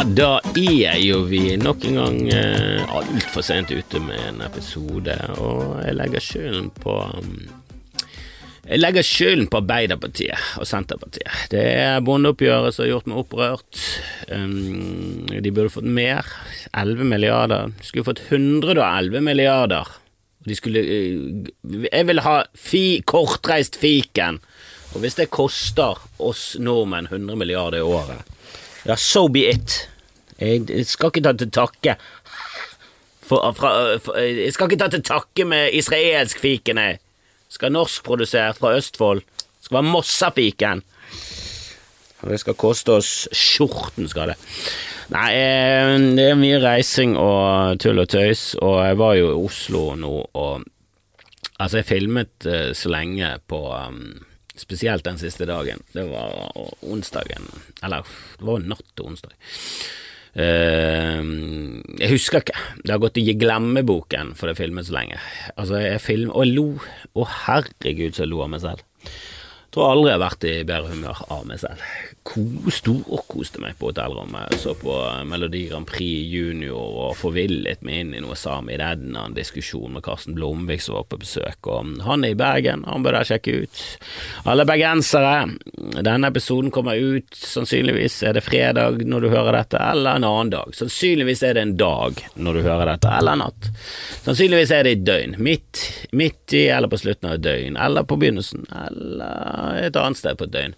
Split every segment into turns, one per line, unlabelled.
Da er jo vi nok en gang eh, altfor sent ute med en episode, og jeg legger skylden på um, Jeg legger skylden på Arbeiderpartiet og Senterpartiet. Det er bondeoppgjøret som har gjort meg opprørt. Um, de burde fått mer. 11 milliarder. De skulle fått 111 milliarder. De skulle eh, Jeg vil ha fi, kortreist fiken. Og hvis det koster oss nordmenn 100 milliarder i året, ja, so be it. Jeg skal ikke ta til takke for, fra, for, Jeg skal ikke ta til takke med israelsk fiken, jeg. Skal norskprodusert fra Østfold. Skal være Mossafiken. Det skal koste oss skjorten, skal det. Nei, eh, det er mye reising og tull og tøys, og jeg var jo i Oslo nå, og Altså, jeg filmet uh, så lenge på um, Spesielt den siste dagen. Det var onsdagen, eller det var natt til onsdag. Uh, jeg husker ikke. Det har gått i glemmeboken, for det filmet så lenge. Altså, jeg film, Og jeg lo. Å, herregud, så jeg lo av meg selv. Jeg tror aldri jeg har vært i bedre humør av meg selv storkoste meg på hotellrommet. Så på Melodi Grand Prix Junior og forvillet meg inn i noe Sami Rednan-diskusjon med Karsten Blomvik som var på besøk. Og han er i Bergen, han bør dere sjekke ut. Alle bergensere, denne episoden kommer ut sannsynligvis er det fredag når du hører dette, eller en annen dag. Sannsynligvis er det en dag når du hører dette, eller natt. Sannsynligvis er det i døgn. Midt, midt i eller på slutten av døgn, eller på begynnelsen, eller et annet sted på døgn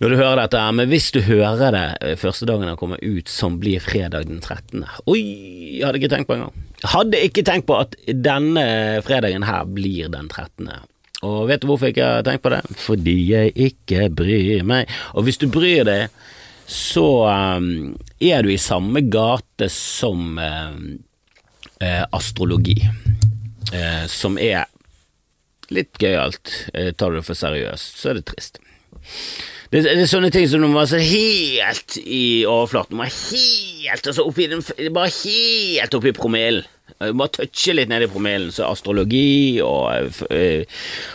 når du hører dette, her, men hvis du hører det eh, første dagen han kommer ut, som blir fredag den 13. Oi, jeg hadde ikke tenkt på engang. Hadde ikke tenkt på at denne fredagen her blir den 13. Og vet du hvorfor jeg ikke har tenkt på det? Fordi jeg ikke bryr meg. Og hvis du bryr deg, så um, er du i samme gate som um, uh, astrologi, uh, som er litt gøyalt. Tar du det for seriøst, så er det trist. Det, det, er sånne ting som du må er helt i overflaten. Du må helt altså oppi den, Bare helt oppi promillen. Bare touche litt ned i promillen, så astrologi og, eh,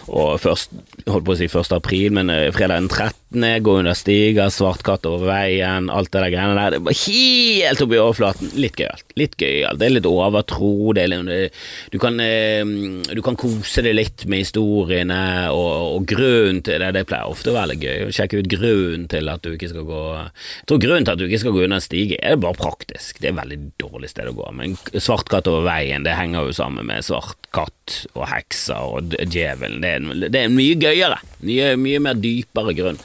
og først, holdt på å si 1. april, men eh, fredag den 13 Går under stiger, svart katt over veien, alt det der greiene der. Det bare helt oppi overflaten. Litt gøyalt. Litt gøyalt. Det er litt overtro. Er litt, du, kan, eh, du kan kose deg litt med historiene, og, og grunnen til det. Det pleier ofte å være litt gøy. Å sjekke ut grunnen til at du ikke skal gå Jeg tror grunnen til at du ikke skal gå under en stige, er bare praktisk. Det er et veldig dårlig sted å gå. Men svart katt over veien, det henger jo sammen med svart katt og hekser og djevelen. Det det er mye gøyere. Mye, mye mer dypere grunn.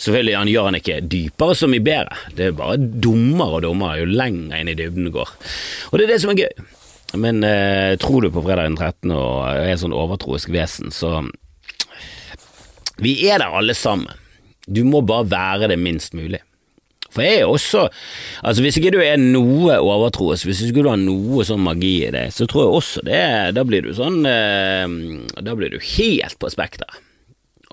Selvfølgelig han gjør han ikke dypere så mye bedre, det er bare dummere og dummere jo lenger inn i dybden går. Og det er det som er gøy. Men eh, tror du på fredag den 13. og er sånn overtroisk vesen, så Vi er der alle sammen. Du må bare være det minst mulig. For jeg er også Altså Hvis ikke du er noe overtroisk, hvis ikke du har noe sånn magi i det, så tror jeg også det Da blir du sånn eh, Da blir du helt på spekteret.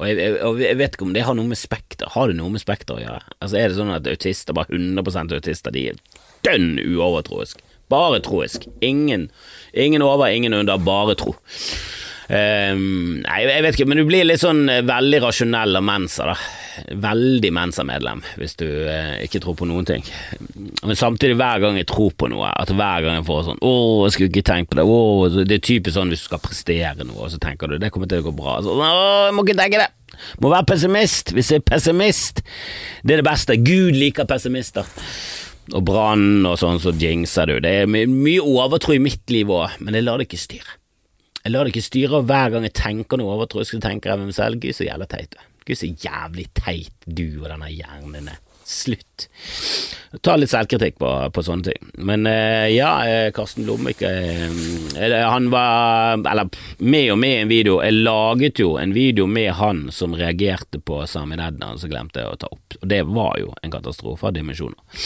Og jeg, jeg, jeg, vet ikke om det har noe med spekter Har det noe med spekter å gjøre? Altså Er det sånn at autister, bare 100% autister, de er dønn uovertroisk? Bare troisk. Ingen, ingen over, ingen under, bare tro. Um, nei, jeg vet ikke, men du blir litt sånn eh, veldig rasjonell av mensa, da. Veldig Mensa-medlem, hvis du eh, ikke tror på noen ting. Men samtidig, hver gang jeg tror på noe, at hver gang jeg får sånn 'Å, jeg skulle ikke tenkt på det', Åh, Det er typisk sånn hvis du skal prestere noe, så tenker du 'det kommer til å gå bra'. Så, 'Å, jeg må ikke tenke det'. Må være pessimist. Hvis jeg er pessimist, det er det beste. Gud liker pessimister. Og brann og sånn, så jinxer du. Det er my mye overtro i mitt liv òg, men jeg lar det ikke styre. Jeg lar det ikke styre, og hver gang jeg tenker noe overtroisk, så tenker jeg med meg selv Gud, så jævla teit du Gud, så jævlig teit du og denne hjernen din er. Slutt. Ta litt selvkritikk på, på sånne ting. Men uh, ja, uh, Karsten Blomvik uh, Han var Eller med og med en video. Jeg laget jo en video med han som reagerte på Sami Ednan, som glemte jeg å ta opp. Og det var jo en katastrofe av dimensjoner.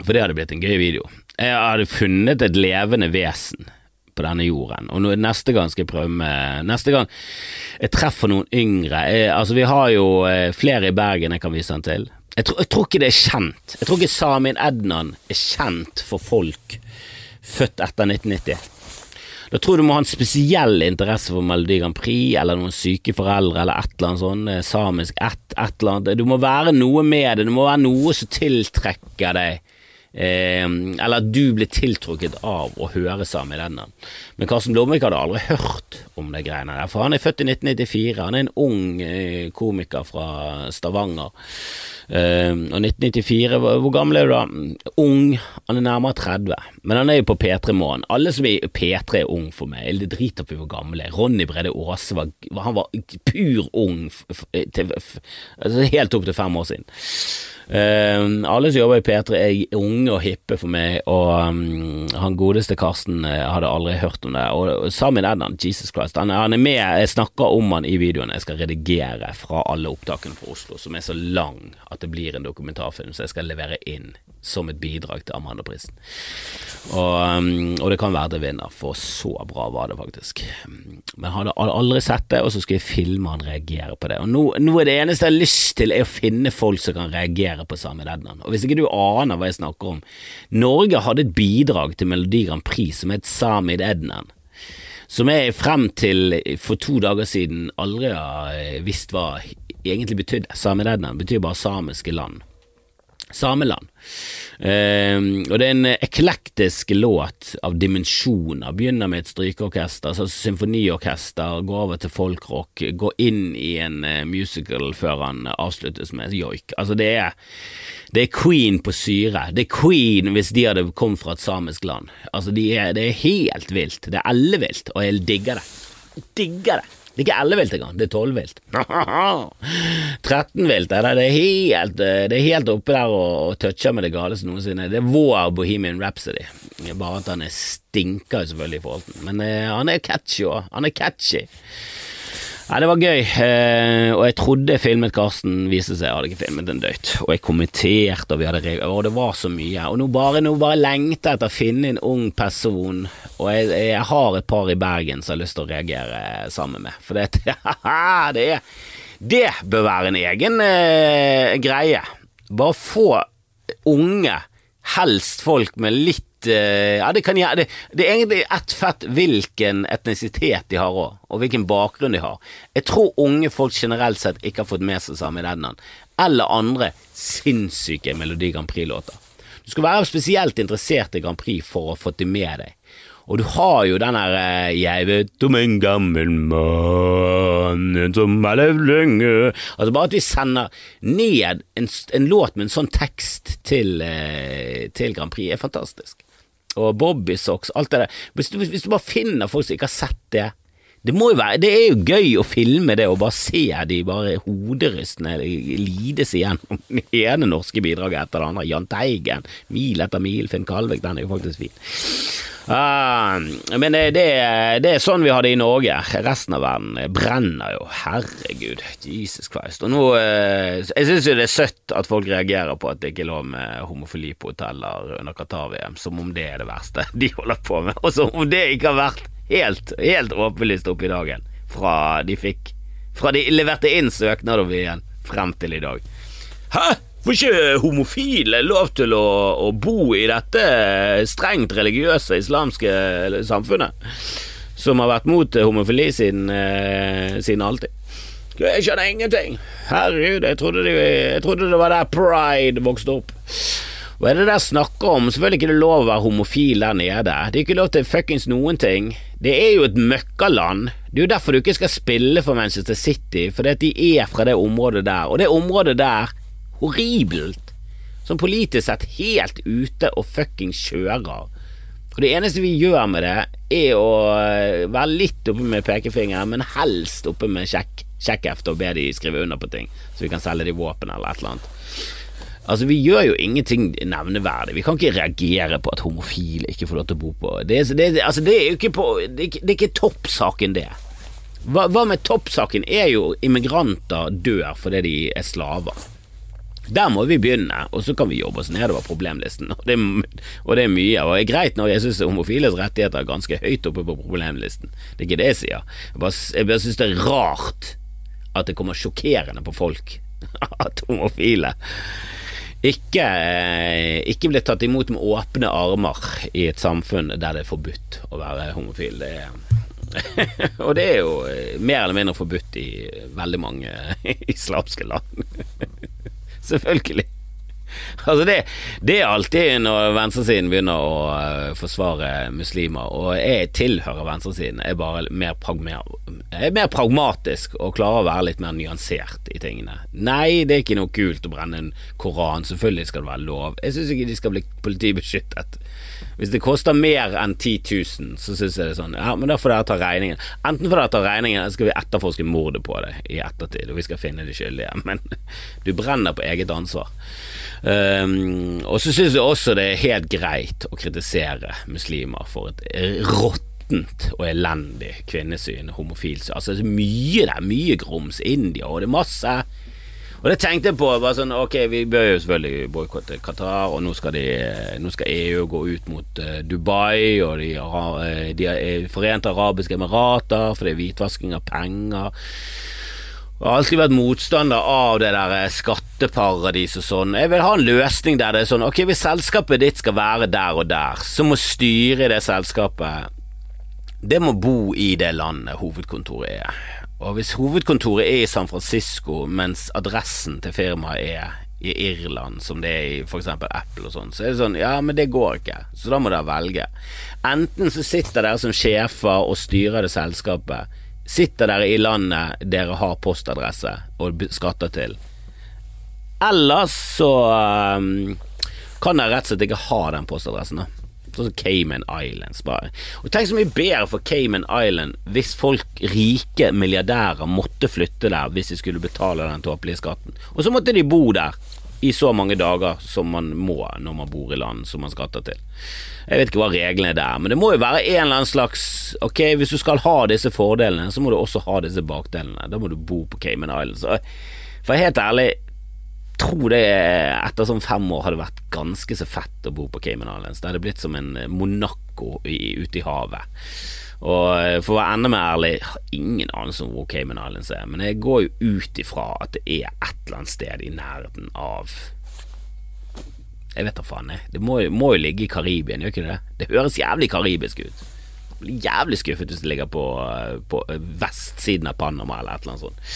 For det hadde blitt en gøy video. Jeg hadde funnet et levende vesen på denne jorden. Og neste gang skal jeg prøve med Neste gang jeg treffer noen yngre jeg, Altså, vi har jo eh, flere i Bergen jeg kan vise den til. Jeg, tro, jeg, tror ikke det er kjent. Jeg tror ikke Samin Ednan er kjent for folk født etter 1990. Da tror du må ha en spesiell interesse for Melodi Grand Prix, eller noen syke foreldre, eller et eller annet sånt, eh, samisk, et, et eller annet. Du må være noe med det, det må være noe som tiltrekker deg. Eh, eller at du blir tiltrukket av å høre Sami Lennon. Men Karsten Blomvik hadde aldri hørt om det greiene der, for han er født i 1994. Han er en ung eh, komiker fra Stavanger. Eh, og 1994, hvor, gammel er du da? Ung. Han er nærmere 30, men han er jo på P3 Morgen. Alle som er P3 er ung for meg. Det driter på hvor gammel er. Ronny Brede Aase var, han var pur ung, til, altså helt opp til fem år siden. Uh, alle som jobber i P3 er unge og hippe for meg, og um, han godeste Karsten uh, hadde aldri hørt om det. Og Samin Ednan, Jesus Christ, han, han, er med, jeg snakker om han i videoen jeg skal redigere fra alle opptakene fra Oslo, som er så lang at det blir en dokumentarfilm som jeg skal levere inn som et bidrag til Amandaprisen. Og, um, og det kan være det vinner, for så bra var det faktisk. Men jeg hadde aldri sett det, og så skal jeg filme han reagere på det. Og nå, nå er det eneste jeg har lyst til, er å finne folk som kan reagere på Samid Ednan. Og hvis ikke du aner hva jeg snakker om Norge hadde et bidrag til Melodi Grand Prix som het Samid Ednan som jeg frem til for to dager siden aldri har eh, visst hva egentlig betydde. Samid Ednan betyr bare samiske land. Sameland. Uh, og det er en eklektisk låt av dimensjoner. Begynner med et strykeorkester, så symfoniorkester, går over til folkrock, går inn i en uh, musical før han avsluttes med joik. Altså, det er, det er Queen på syre. Det er Queen hvis de hadde kommet fra et samisk land. Altså, de er, det er helt vilt. Det er ellevilt, og jeg digger det. Jeg digger det. Det er ikke ellevilt engang, det er 12 vilt. 13-vilt er det. Det er helt, det er helt oppe der og, og toucher med det galeste noensinne. Det er vår Bohemian Rhapsody. Bare at han er stinker selvfølgelig i forhold til Men eh, han er catchy òg. Han er catchy. Ja, det var gøy, eh, og jeg trodde jeg filmet Karsten, viste seg jeg hadde ikke filmet en døyt. Og jeg kommenterte, og vi hadde regler, og det var så mye. Og nå bare, nå bare lengter jeg etter å finne en ung person, og jeg, jeg, har et par i Bergen som har lyst til å reagere sammen med. For det, det, det bør være en egen eh, greie. Bare få unge, helst folk med litt ja, det, kan, det, det er egentlig ett fett hvilken etnisitet de har òg, og hvilken bakgrunn de har. Jeg tror unge folk generelt sett ikke har fått med seg Sami Ednan, eller andre sinnssyke Melodi Grand Prix-låter. Du skal være spesielt interessert i Grand Prix for å få det med deg. Og du har jo den her eh, 'Jeg vet om en gammel mann som har levd lenge' Altså Bare at vi sender ned en, en låt med en sånn tekst til, eh, til Grand Prix, er fantastisk og bobbysocks, alt det der. Hvis du, hvis du bare finner folk som ikke har sett det det, må jo være, det er jo gøy å filme det og bare se de bare hoderystende lides igjennom det ene norske bidraget etter det andre. Jahn Teigen, Mil etter mil, Finn Kalvik, den er jo faktisk fin. Uh, men det, det, det, er sånn vi har det i Norge. Resten av verden brenner jo. Herregud. Jesus Christ. Og nå uh, Jeg syns jo det er søtt at folk reagerer på at det ikke er lov med homofili på hoteller under Qatar-VM, som om det er det verste de holder på med, og som om det ikke har vært helt, helt åpenlyst opp i dagen fra de fikk Fra de leverte inn søknader igjen frem til i dag. Hæ? Får ikke homofile lov til å, å, bo i dette strengt religiøse islamske samfunnet? Som har vært mot homofili siden, eh, siden alltid. Jeg skjønner ingenting. Herregud, jeg trodde, det, jeg trodde det var der pride vokste opp. Hva er det der snakker om? Selvfølgelig er det ikke lov å være homofil der nede. Det er ikke lov til fuckings noen ting. Det er jo et møkkaland. Det er jo derfor du ikke skal spille for Manchester City, fordi at de er fra det området der. Og det området der horribelt, som politisk sett helt ute og fuckings kjører. For det eneste vi gjør med det, er å eh, være litt oppe med pekefingeren, men helst oppe med sjekk, sjekkhefte og be de skrive under på ting, så vi kan selge de våpen eller et eller annet. Altså, Vi gjør jo ingenting nevneverdig. Vi kan ikke reagere på at homofile ikke får lov til å bo på Det, det, altså, det er jo ikke, på, det det er ikke toppsaken, det. Hva, hva med toppsaken er jo immigranter dør fordi de er slaver. Der må vi begynne, og så kan vi jobbe oss nedover problemlisten. Og det, og det er mye. Og det er greit når jeg syns homofiles rettigheter er ganske høyt oppe på problemlisten. Det er ikke det jeg sier. Jeg bare, jeg bare syns det er rart at det kommer sjokkerende på folk at homofile ikke, eh, ikke blir tatt imot med åpne armer i et samfunn der det er forbudt å være homofil. Det er, og det er jo eh, mer eller mindre forbudt i veldig mange islamske land. Selvfølgelig. Altså det, det, er alltid når venstresiden begynner å uh, forsvare muslimer, og jeg tilhører venstresiden, jeg er bare mer, jeg er mer pragmatisk og klarer å være litt mer nyansert i tingene. Nei, det er ikke noe kult å brenne en koran, selvfølgelig skal det være lov. Jeg syns ikke de skal bli politibeskyttet. Hvis det koster mer enn 10 000, så syns jeg det er sånn Ja, men da får dere ta regningen. Enten får dere ta regningen, eller skal vi etterforske mordet på det i ettertid, og vi skal finne de skyldige. Men du brenner på eget ansvar. Um, og så syns jeg også det er helt greit å kritisere muslimer for et råttent og elendig kvinnesyn, homofilsyn. Altså, det er mye der, mye grums. India, og det er masse og det tenkte jeg på. bare sånn, Ok, vi bør jo selvfølgelig boikotte Qatar, og nå skal, de, nå skal, EU gå ut mot uh, Dubai og de, uh, de Forente arabiske emirater for det er hvitvasking av penger. Jeg har alltid vært motstander av det der eh, skatteparadis og sånn. Jeg vil ha en løsning der det er sånn Ok, hvis selskapet ditt skal være der og der, så må styret i det selskapet Det må bo i det landet hovedkontoret er. Og hvis hovedkontoret er i San Francisco, mens adressen til firmaet er i Irland, som det er i f.eks. Apple og sånn, så er det sånn Ja, men det går ikke. Så da må dere velge. Enten så sitter dere som sjefer og styrer det selskapet Sitter dere i landet dere har postadresse og skatter til? Ellers så um, kan dere rett og slett ikke ha den postadressen. da Sånn Cayman Islands, bare. Og Tenk så mye bedre for Cayman Island hvis folk, rike milliardærer, måtte flytte der hvis de skulle betale den tåpelige skatten. Og så måtte de bo der i så mange dager som man må når man bor i land som man skatter til. Jeg vet ikke hva reglene er der, men det må jo være en eller annen slags Ok, hvis du skal ha disse fordelene, så må du også ha disse bakdelene. Da må du bo på Cayman Islands. For helt ærlig, tror det etter sånn fem år hadde vært ganske så fett å bo på Cayman Islands. Det hadde blitt som en Monaco ute i havet. Og eh, for å være enda mer ærlig, jeg har ingen anelse om hvor Cayman Islands er, men jeg går jo ut ifra at det er et eller annet sted i nærheten av Jeg vet da faen, jeg. Det må, må, jo ligge i Karibien, gjør ikke det? Det høres jævlig karibisk ut. Blir jævlig skuffet hvis det ligger på, på vestsiden av Panama eller et eller annet sånt.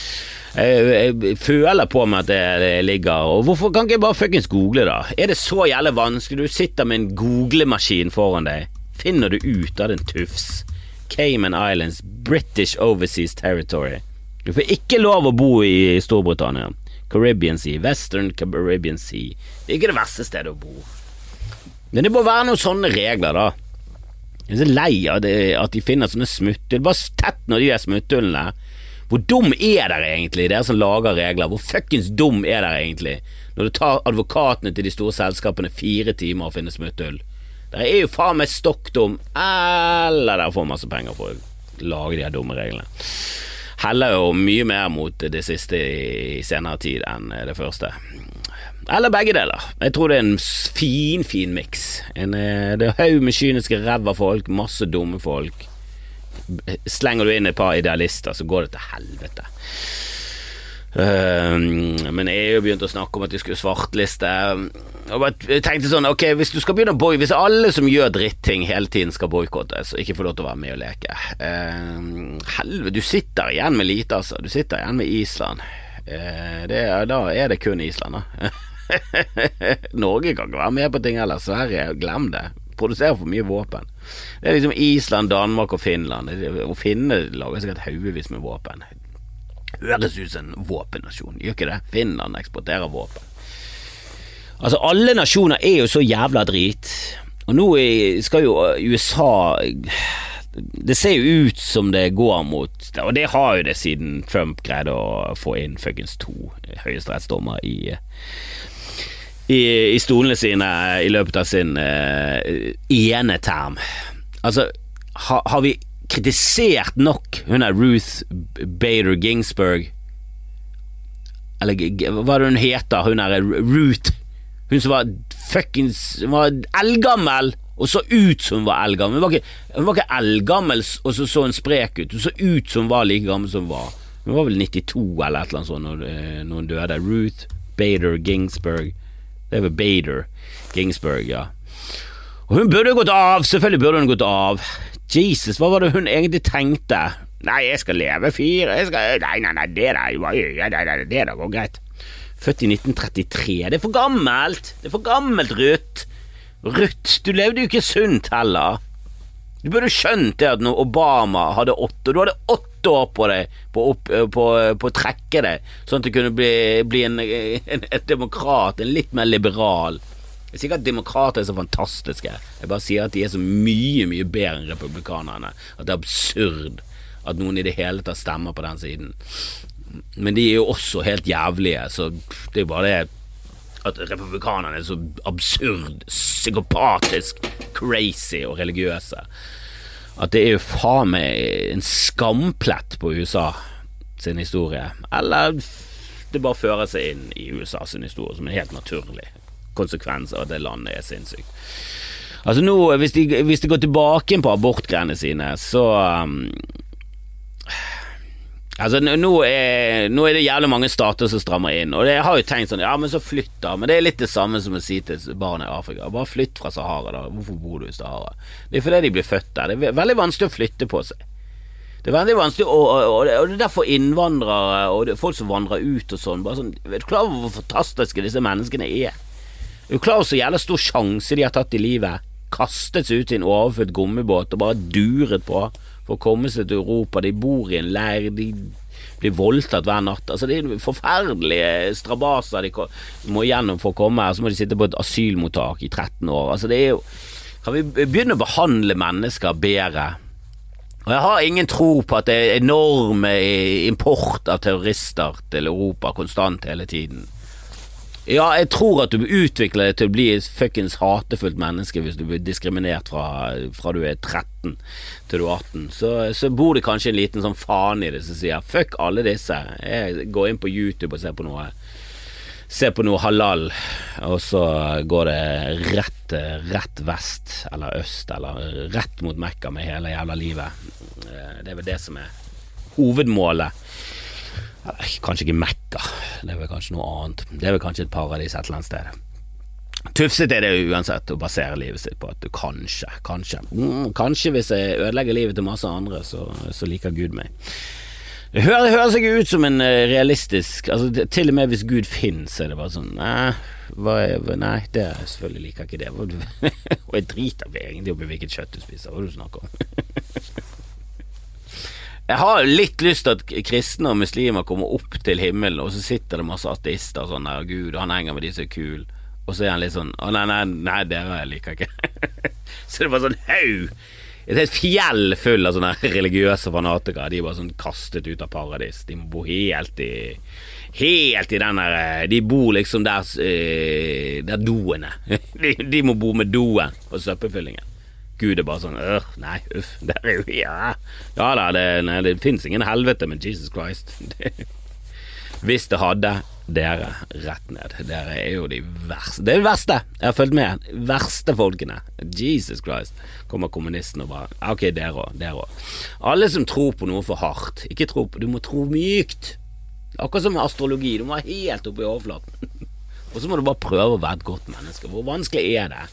Jeg, jeg, føler på meg at det, det, ligger Og hvorfor kan ikke jeg bare fuckings google, da? Er det så jævlig vanskelig? Du sitter med en googlemaskin foran deg. Finner du ut av den tufs? Cayman Islands, British Overseas Territory. Du får ikke lov å bo i Storbritannia. Caribbean Sea, Western Caribbean Sea. Det er ikke det verste stedet å bo. Men det må være noen sånne regler, da. Jeg er så lei av det, at de finner sånne smutthull. Bare tett når de er smutthullene. Hvor dum er dere egentlig, dere som lager regler? Hvor fuckings dum er dere egentlig? Når det tar advokatene til de store selskapene fire timer å finne smutthull. Dere er jo faen meg stokk dum, eller dere får masse penger for å lage de her dumme reglene. Heller jo mye mer mot det siste i senere tid enn det første. Eller begge deler. Jeg tror det er en fin, fin miks. Eh, det er haug med kyniske ræva folk, masse dumme folk. Slenger du inn et par idealister, så går det til helvete. Uh, men EU begynte å snakke om at de skulle svartliste. Og jeg tenkte sånn, ok, Hvis du skal begynne å boy, hvis alle som gjør dritting hele tiden skal boikottes og ikke få lov til å være med og leke uh, Helvete, du sitter igjen med lite, altså. Du sitter igjen med Island. Uh, det, da er det kun Island, da. Norge kan ikke være med på ting heller. Sverige, glem det. Produserer for mye våpen. Det er liksom Island, Danmark og Finland. Og finnene lager sikkert haugevis med våpen høres ut som en våpennasjon, gjør ikke det? Finland eksporterer våpen. Altså, alle nasjoner er jo så jævla drit, og nå skal jo USA Det ser jo ut som det går mot Og det har jo det siden Trump greide å få inn fuckings to høyesterettsdommer i i, i, stolene sine i løpet av sin uh, ene term. Altså, ha, har vi kritisert nok hun er Ruth Bader Ginsburg Eller hva er det hun heter? Hun er Ruth Hun som var fuckings Hun var og så ut som hun var eldgammel. Hun var ikke, ikke eldgammel og så så hun sprek ut. Hun så ut som hun var like gammel som hun var. Hun var vel 92 eller et eller annet sånt når, eh, når hun døde. Ruth Bader Ginsburg. Det er vel Bader Ginsburg, ja. Og hun burde gått av, selvfølgelig burde hun gått av. Jesus, hva var det hun egentlig tenkte? Nei, jeg skal leve fire jeg skal, Nei, nei, nei, det der, det der går greit. Født i 1933. Det er for gammelt! Det er for gammelt, Ruth. Ruth, du levde jo ikke sunt heller. Du burde skjønt det at når Obama hadde åtte Du hadde åtte år på deg på, opp, på, på å trekke deg, sånn at du kunne bli, bli en, en, et demokrat, en litt mer liberal Det er sikkert at demokrater er så fantastiske, jeg bare sier at de er så mye, mye bedre enn republikanerne. At det er absurd at noen i det hele tatt stemmer på den siden. Men de er jo også helt jævlige, så det er jo bare det at republikanerne er så absurd, psykopatisk, crazy og religiøse. At det er jo faen meg en skamplett på USA sin historie. Eller det bare fører seg inn i USA sin historie som en helt naturlig konsekvens av at det landet er sinnssykt. Altså nå, hvis de, hvis de går tilbake på abortgreiene sine, så um, Altså nå er, nå er, det jævlig mange stater som strammer inn, og jeg har jo tenkt sånn Ja, men så flytt, da. Men det er litt det samme som å si til barn i Afrika. Bare flytt fra Sahara, da. Hvorfor bor du i Sahara? Det er fordi de blir født der. Det er veldig vanskelig å flytte på seg. Det er veldig vanskelig, og, og, og det er derfor innvandrere og det, folk som vandrer ut og sånn, bare sånn Vet du klar over hvor fantastiske disse menneskene er? Er du klar over så jævla stor sjanse de har tatt i livet? Kastet seg ut i en overfylt gummibåt og bare duret på for å komme seg til Europa. De bor i en leir, de blir voldtatt hver natt. Altså Det er forferdelige strabaser de må igjennom for å komme her. Så må de sitte på et asylmottak i 13 år. Altså det er jo Kan vi begynne å behandle mennesker bedre? Og Jeg har ingen tro på at det er enorme import av terrorister til Europa konstant hele tiden. Ja, jeg tror at du utvikler deg til å bli et fuckings hatefullt menneske hvis du blir diskriminert fra, fra du er 13 til du er 18. Så, så bor det kanskje en liten sånn faen i det som sier fuck alle disse. Jeg går inn på YouTube og ser på noe Ser på noe halal, og så går det rett, rett vest eller øst, eller rett mot Mekka med hele jævla livet. Eh, det er vel det som er hovedmålet Kanskje ikke Mekka, det er vel kanskje noe annet. Det er vel kanskje et paradis et eller annet sted. Tufset er det uansett å basere livet sitt på at du kanskje, kanskje mm, Kanskje hvis jeg ødelegger livet til masse andre, så, så liker Gud meg. Det høres, høres ikke ut som en eh, realistisk altså, Til og med hvis Gud finnes, er det bare sånn Nei, er, nei det er selvfølgelig liker ikke det. Og jeg driter egentlig i hvilket kjøtt du spiser, hva du snakker om. Jeg har litt lyst til at kristne og muslimer kommer opp til himmelen, og så sitter det masse ateister sånn der, Gud, han henger med de som er kule, og så er han litt sånn Å, nei, nei, nei, dere jeg liker ikke. så det er bare sånn haug. Et helt fjell full av sånne religiøse fanatikere. De er bare sånn kastet ut av paradis. De må bo helt i Helt i den der eh, De bor liksom der, eh, der doene. De, de må bo med doen og søppelfyllingen. Gud er bare sånn øh, Nei, uff. Der er jo Ja, ja da, det, nei, det fins ingen helvete, men Jesus Christ. hvis det hadde dere rett ned. Dere er jo de verste Det er det verste! Jeg har fulgt med. Verste folkene. Jesus Christ. Kommer kommunisten og bare Ok, dere òg. Dere òg. Alle som tror på noe for hardt. Ikke tro på Du må tro mykt. Akkurat som med astrologi. Du må være helt oppe i overflaten. og så må du bare prøve å være et godt menneske. Hvor vanskelig er det?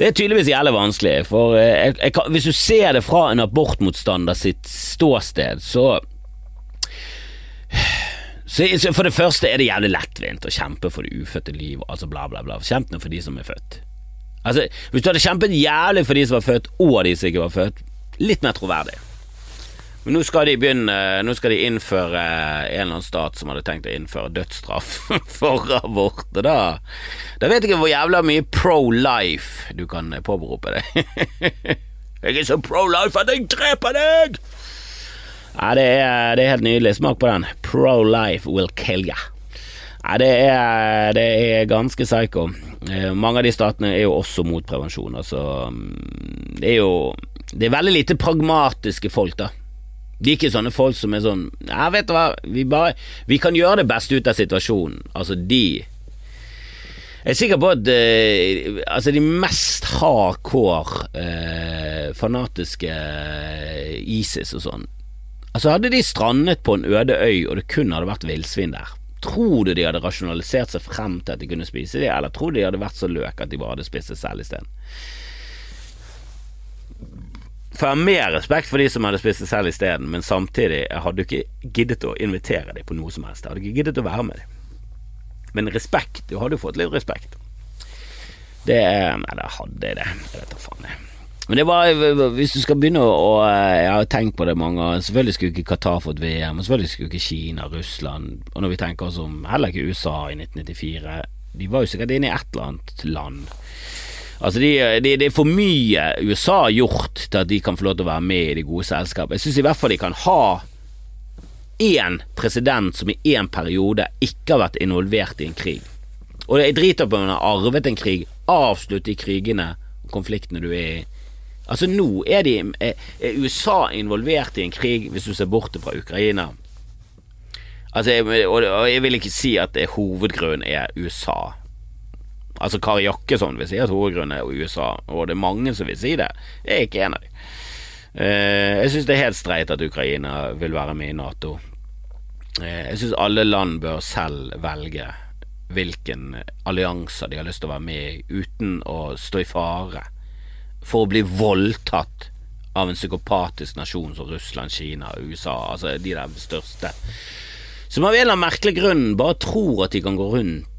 Det er tydeligvis jævlig vanskelig, for eh, jeg, jeg, hvis du ser det fra en abortmotstander sitt ståsted, så For det første er det jævlig lettvint å kjempe for det ufødte liv, altså bla, bla, bla. Kjemp nå for de som er født. Altså, Hvis du hadde kjempet jævlig for de som var født, og de som ikke var født, litt mer troverdig. Men nå skal de begynne Nå skal de innføre en eller annen stat som hadde tenkt å innføre dødsstraff for abort. Og da, da vet jeg ikke hvor jævla mye pro life du kan påberope deg. jeg er så pro life at jeg dreper deg! Ja, det er, det er helt nydelig. Smak på den. Pro life will kill ya. Ja, det er, det er ganske psycho. Eh, mange av de statene er jo også mot prevensjon. Altså, mm, det er jo Det er veldig lite pragmatiske folk, da. De er ikke sånne folk som er sånn Ja, vet du hva, vi bare Vi kan gjøre det beste ut av situasjonen. Altså, de Jeg er sikker på at uh, altså de mest hardcore uh, fanatiske uh, ISIS og sånn Altså, hadde de strandet på en øde øy, og det kun hadde vært villsvin der, Tror du de hadde rasjonalisert seg frem til at de kunne spise det, eller tror du de hadde vært så løk at de bare hadde spist det selv isteden? For jeg har mer respekt for de som hadde spist det selv isteden, men samtidig jeg hadde ikke giddet å invitere dem på noe som helst. Jeg hadde ikke giddet å være med dem. Men respekt, du hadde jo fått litt respekt. Det Nei, da hadde jeg det. Jeg vet da faen, jeg. Men det var, hvis du skal begynne å Jeg har tenkt på det mange ganger. Selvfølgelig skulle ikke Qatar fått VM, og selvfølgelig skulle ikke Kina, Russland Og når vi tenker oss om, heller ikke USA i 1994. De var jo sikkert inne i et eller annet land. Altså, det de, de er for mye USA har gjort til at de kan få lov til å være med i det gode selskapet. Jeg syns i hvert fall de kan ha én president som i én periode ikke har vært involvert i en krig. Og jeg driter på om han har arvet en krig, avslutt de krigene og konfliktene du er i. Altså Nå er, de, er USA involvert i en krig, hvis du ser bort fra Ukraina. Altså, jeg, og jeg vil ikke si at hovedgrunnen er USA. Altså Kari Jakkesson vil si at hovedgrunnen er USA, og det er mange som vil si det. Jeg er ikke en av dem. Eh, jeg syns det er helt streit at Ukraina vil være med i Nato. Eh, jeg syns alle land bør selv velge hvilken allianser de har lyst til å være med i, uten å stå i fare for å bli voldtatt av en psykopatisk nasjon som Russland, Kina USA, altså de der største, som av en eller annen merkelig grunn bare tror at de kan gå rundt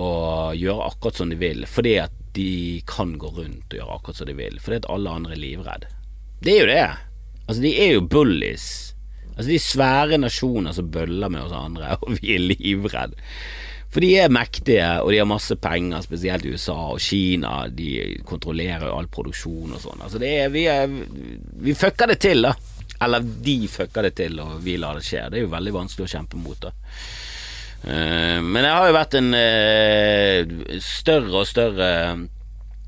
og gjøre akkurat som de vil, fordi at de kan gå rundt og gjøre akkurat som de vil, fordi at alle andre er livredde. Det er jo det. Altså, de er jo bullies. Altså, de svære nasjoner som bøller med oss andre, og vi er livredde. For de er mektige, og de har masse penger, spesielt USA og Kina. De kontrollerer jo all produksjon og sånn. Altså det er, vi, er, vi fucker det til, da. Eller de fucker det til, og vi lar det skje. Det er jo veldig vanskelig å kjempe mot, da. Uh, men jeg har jo vært en uh, større og større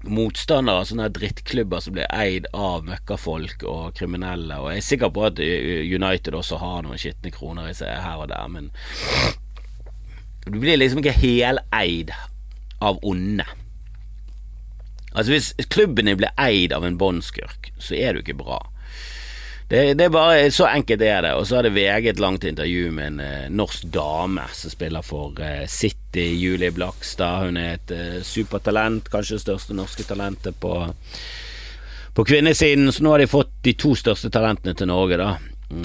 motstander av sånne drittklubber som blir eid av møkkafolk og kriminelle, og jeg er sikker på at United også har noen skitne kroner i seg her og der, men du blir liksom ikke heleid av onde. Altså Hvis klubben din blir eid av en båndskurk, så er du ikke bra. Det, det, er bare Så enkelt er det. Og så hadde VG et langt intervju med en eh, norsk dame som spiller for eh, City, Julie Blakstad. Hun er et eh, supertalent, kanskje det største norske talentet på, på kvinnesiden. Så nå har de fått de to største talentene til Norge, da.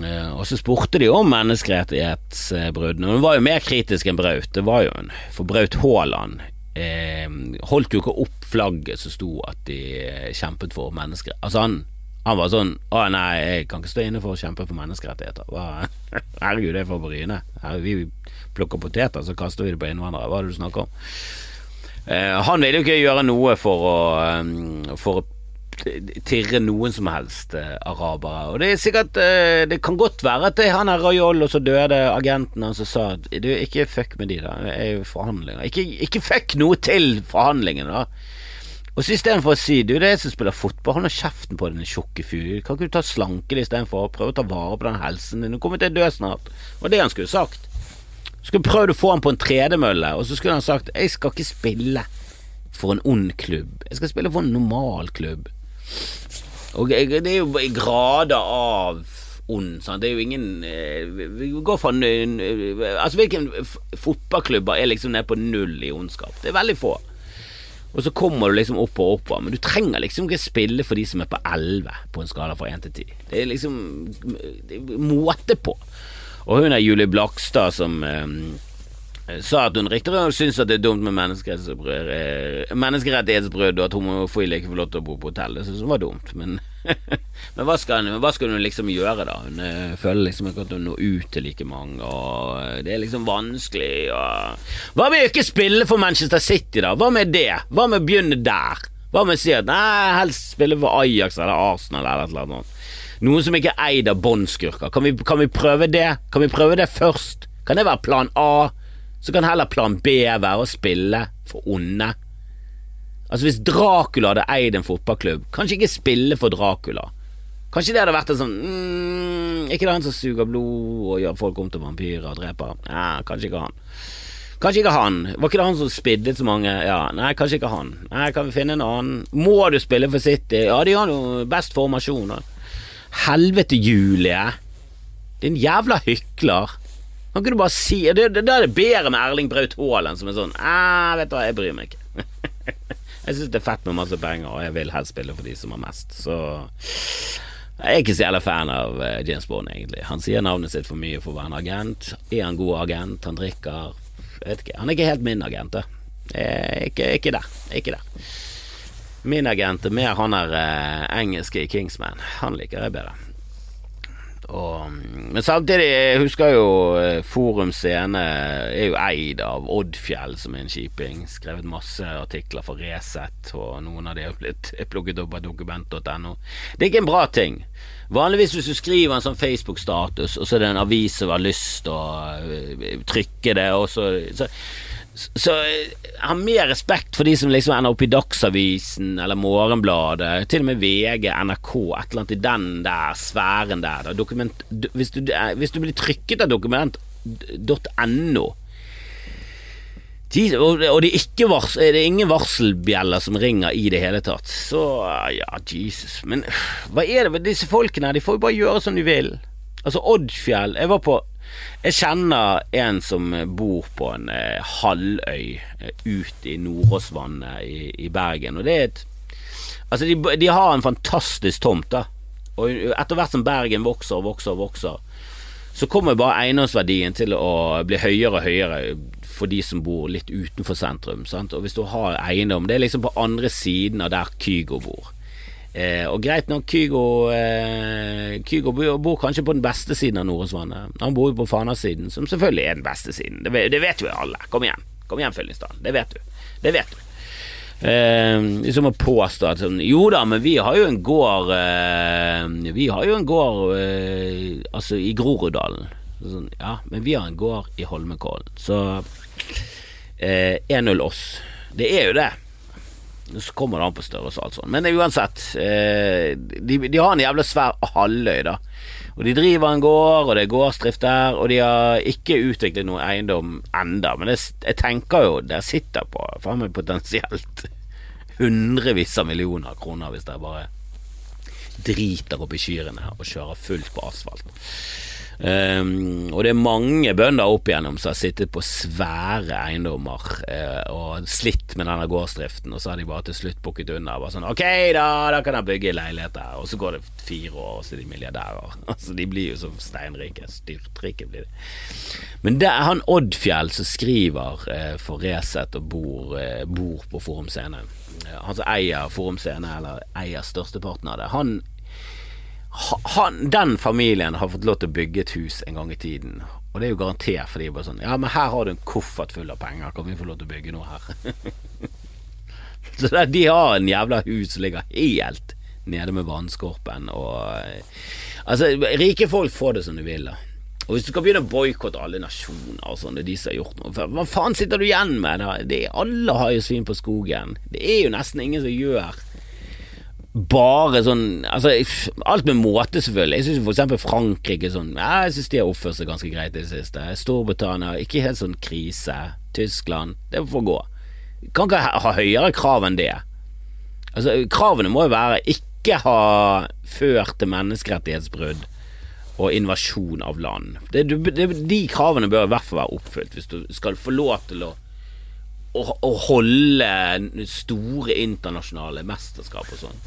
Eh, og så spurte de om menneskerettighetsbruddene, hun var jo mer kritisk enn Braut. Det var jo hun. For Braut Haaland eh, holdt jo ikke opp flagget som sto at de eh, kjempet for menneskerettigheter. Altså han var sånn Å nei, jeg kan ikke stå inne for å kjempe for menneskerettigheter. Hva? Herregud, det er for Bryne. Her, vi plukker poteter, så kaster vi det på innvandrere. Hva er det du snakker om? Eh, han ville jo ikke gjøre noe for å, um, for å tirre noen som helst eh, arabere. Og det er sikkert eh, Det kan godt være at det han er Rayol og så døde agenten hans og sa du, ikke fuck med de, da. Det er jo forhandlinger. Ikke, ikke fuck noe til forhandlingene, da. Og så istedenfor å si du, det er jeg som spiller fotball, hold nå kjeften på den tjukke fyr. Kan ikke du ta slanke deg istedenfor prøve å ta vare på den helsen din? Du kommer til å dø snart. Og det han skulle sagt. Skulle prøvd å få han på en tredemølle, og så skulle han sagt jeg skal ikke spille for en ond klubb. Jeg skal spille for en normal klubb. Og det er jo grader av ond. Sant? Det er jo ingen eh, Vi går fra Altså, hvilke fotballklubber er liksom nede på null i ondskap? Det er veldig få. Og så kommer du liksom opp og opp, men du trenger liksom ikke spille for de som er på 11 på en skala fra 1 til 10. Det er liksom det er måte på. Og hun er Julie Blakstad som eh, sa at hun riktignok syns at det er dumt med eh, menneskerettighetsbrudd, og at homofile ikke får lov til å bo på hotell. Det syns hun var dumt, men, men hva, skal, hva, skal, hun liksom gjøre, da? Hun eh, føler liksom ikke at hun når ut til like mange, og eh, det er liksom vanskelig. Og... Hva med å ikke spille for Manchester City, da? Hva med det? Hva med å begynne der? Hva med å si at nei, helst spille for Ajax eller Arsenal eller eller annet? Noen som ikke er eid av båndskurker. Kan, kan vi prøve det? Kan vi prøve det først? Kan det være plan A? så kan heller plan B være å spille for onde. Altså Hvis Dracula hadde eid en fotballklubb, kanskje ikke spille for Dracula. Kanskje det hadde vært en sånn mm, Ikke det han som suger blod og gjør folk om til vampyrer og dreper? Ja, kanskje ikke han. Kanskje ikke han. Var ikke det han som spiddet så mange? Ja, Nei, kanskje ikke han. Nei, Kan vi finne en annen? Må du spille for City? Ja, de har jo best formasjon. Helvete, Julie. Din jævla hykler. Kan ikke du bare si Da er det bedre med Erling Braut Haaland som er sånn Æh, vet du hva, jeg bryr meg ikke. jeg syns det er fett med masse penger, og jeg vil helst spille for de som har mest, så jeg er ikke så jævla fan av eh, James Bond, egentlig. Han sier navnet sitt for mye for å være en agent. Er han god agent? Han drikker ikke. Han er ikke helt min agent, da. Er ikke, ikke der. Er ikke der. Min agent er mer han der eh, engelske i Kingsman. Han liker jeg bedre. Og, men samtidig, jeg husker jo eh, Forum Scene er jo eid av Oddfjell, som er en kjiping. Skrevet masse artikler for Resett, og noen av de har blitt plukket opp av dokument.no. Det er ikke en bra ting. Vanligvis hvis du skriver en sånn Facebook-status, og så er det en avis som har lyst til å eh, trykke det, og så, så så jeg har mer respekt for de som liksom ender opp i Dagsavisen eller Morgenbladet, til og med VG, NRK, et eller annet i den der sfæren der. Dokument, hvis, du, hvis, du, blir trykket av dokument.no og, og det, er vars, det, er ingen varselbjeller som ringer i det hele tatt. Så ja, Jesus. Men hva er det med disse folkene? De får jo bare gjøre som de vil. Altså, Oddfjell Jeg var på jeg kjenner en som bor på en eh, halvøy eh, ute i Nordåsvannet i, i, Bergen, og det er et Altså, de, de, har en fantastisk tomt, da. Og etter hvert som Bergen vokser og vokser og vokser, så kommer bare eiendomsverdien til å bli høyere og høyere for de som bor litt utenfor sentrum. Sant? Og hvis du har eiendom Det er liksom på andre siden av der Kygo bor. Eh, og greit nok, Kygo, eh, Kygo bor, bor, kanskje på den beste siden av Nordåsvannet. Han bor jo på Fana-siden, som selvfølgelig er den beste siden. Det, det vet jo alle. Kom igjen, kom igjen, Fyllingsdalen. Det vet du. Det vet du. Eh, liksom å påstå at sånn Jo da, men vi har jo en gård eh, Vi har jo en gård eh, altså i Groruddalen. Sånn, ja, men vi har en gård i Holmenkollen. Så 1-0 eh, oss. Det er jo det. Så kommer det an på størrelse og alt sånt. Men uansett, eh, de, de, har en jævla svær halvøy, da. Og de driver en gård, og det er gårdsdrift der, og de har ikke utviklet noe eiendom enda. Men det, jeg tenker jo, der sitter på faen meg potensielt hundrevis av millioner kroner hvis dere bare driter opp i kyrne og kjører fullt på asfalt. Um, og det er mange bønder opp igjennom som har sittet på svære eiendommer uh, og slitt med denne gårdsdriften, og så har de bare til slutt bukket unna. Bare sånn Ok, da, da kan jeg bygge leiligheter. Og så går det fire år, og så er de milliardærer. Altså, de blir jo så steinrike. Styrtrike blir de. Men det er han Oddfjell som skriver uh, for Resett og bor, uh, bor på Forum Scene. han som eier Forum Scene, eller eier størsteparten av det. Han han, den familien har fått lov til å bygge et hus en gang i tiden. Og det er jo garantert for de bare sånn Ja, men her har du en koffert full av penger, kan vi få lov til å bygge noe her? Så de har en jævla hus som ligger helt nede med vannskorpen og Altså, rike folk får det som de vil, da. Og hvis du skal begynne å boikotte alle nasjoner og sånn, det er de som har gjort noe Hva faen sitter du igjen med? Da? Det, alle har jo svin på skogen. Det er jo nesten ingen som gjør bare sånn Altså, alt med måte, selvfølgelig. Jeg syns eksempel Frankrike sånn Jeg syns de har oppført seg ganske greit i det siste. Storbritannia, ikke helt sånn krise. Tyskland, det får gå. Kan ikke ha høyere krav enn det. Altså, kravene må jo være ikke ha ført til menneskerettighetsbrudd og invasjon av land. Det, det, de kravene bør i hvert fall være oppfylt hvis du skal få lov til å å, å, holde store internasjonale mesterskap og sånn.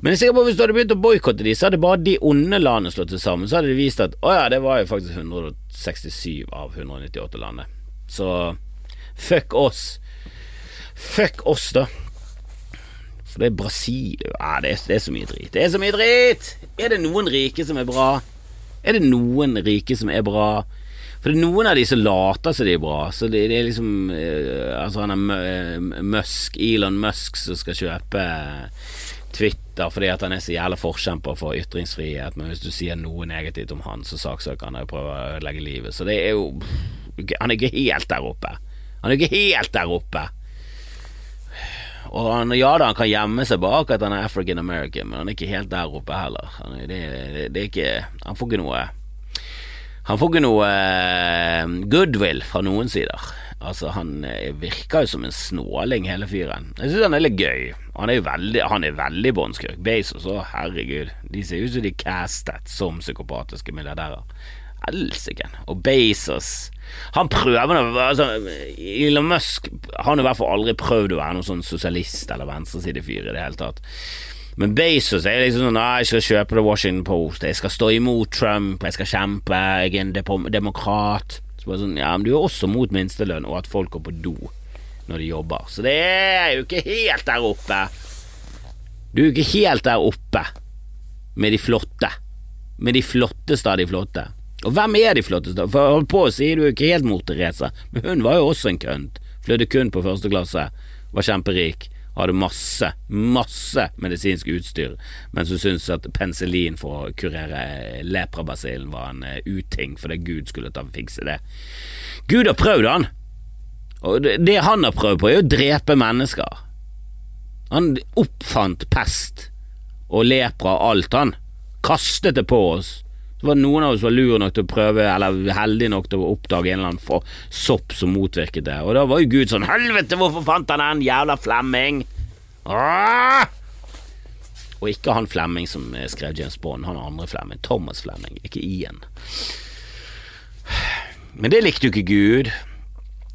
Men jeg er sikker på at hvis du hadde begynt å boikotte de, så hadde bare de onde landene slått seg sammen. Så hadde de vist at å ja, det var jo faktisk 167 av 198 landet. Så fuck oss. Fuck oss, da. For det er Brasil ja, det, er, det er så mye drit. Det er så mye drit! Er det noen rike som er bra? Er det noen rike som er bra? For noen av de som later som de er bra. Så det, det er liksom uh, Altså han er eh, Musk, Elon Musk, som skal kjøpe Twitter fordi at han er så jævla forkjemper for ytringsfrihet, men hvis du sier noe negativt om han, så saksøker han og prøver å ødelegge livet. Så det er jo Han er ikke helt der oppe. Han er ikke helt der oppe. Og han, ja da, han kan gjemme seg bak at han er African American, men han er ikke helt der oppe heller. Han, det, det, det er ikke Han får ikke noe han får ikke noe uh, goodwill fra noen sider. Altså, han uh, virker jo som en snåling, hele fyren. Jeg synes han er litt gøy. Han er jo veldig, han veldig båndskurk. Bezos òg, herregud. De ser ut som de er castet som psykopatiske milliardærer. helsike. Og Bezos Han prøver nå altså, Elon Musk har i hvert fall aldri prøvd å være noen sånn sosialist eller venstresidefyr i det hele tatt. Men Bezos er liksom sånn Jeg skal kjøpe The Washington Post, jeg skal stå imot Trump, jeg skal kjempe, jeg er en demokrat. Så bare sånn, ja, men du er også mot minstelønn og at folk går på do når de jobber. Så det er jo ikke helt der oppe. Du er jo ikke helt der oppe med de flotte. Med de flotteste av de flotte. Og hvem er de flotteste? For jeg holdt på å si du er jo ikke helt mot Therese, men hun var jo også en kønt. Flødde kun på første klasse, var kjemperik, hadde masse, masse medisinsk utstyr, men som syntes at penicillin for å kurere leprabasillen var en uh, uting fordi Gud skulle ta fikse det. Gud har prøvd, han. Og det han har prøvd på, er å drepe mennesker. Han oppfant pest og lepra og alt, han. Kastet det på oss. Var noen av oss var lure nok til å prøve, eller heldige nok til å oppdage en eller annen sopp som motvirket det. Og da var jo Gud sånn Helvete, hvorfor fant han den, jævla Flemming? Åh! Og ikke han Flemming som skrev James Bond, han andre Flemming. Thomas Flemming, ikke Ian. Men det likte jo ikke Gud.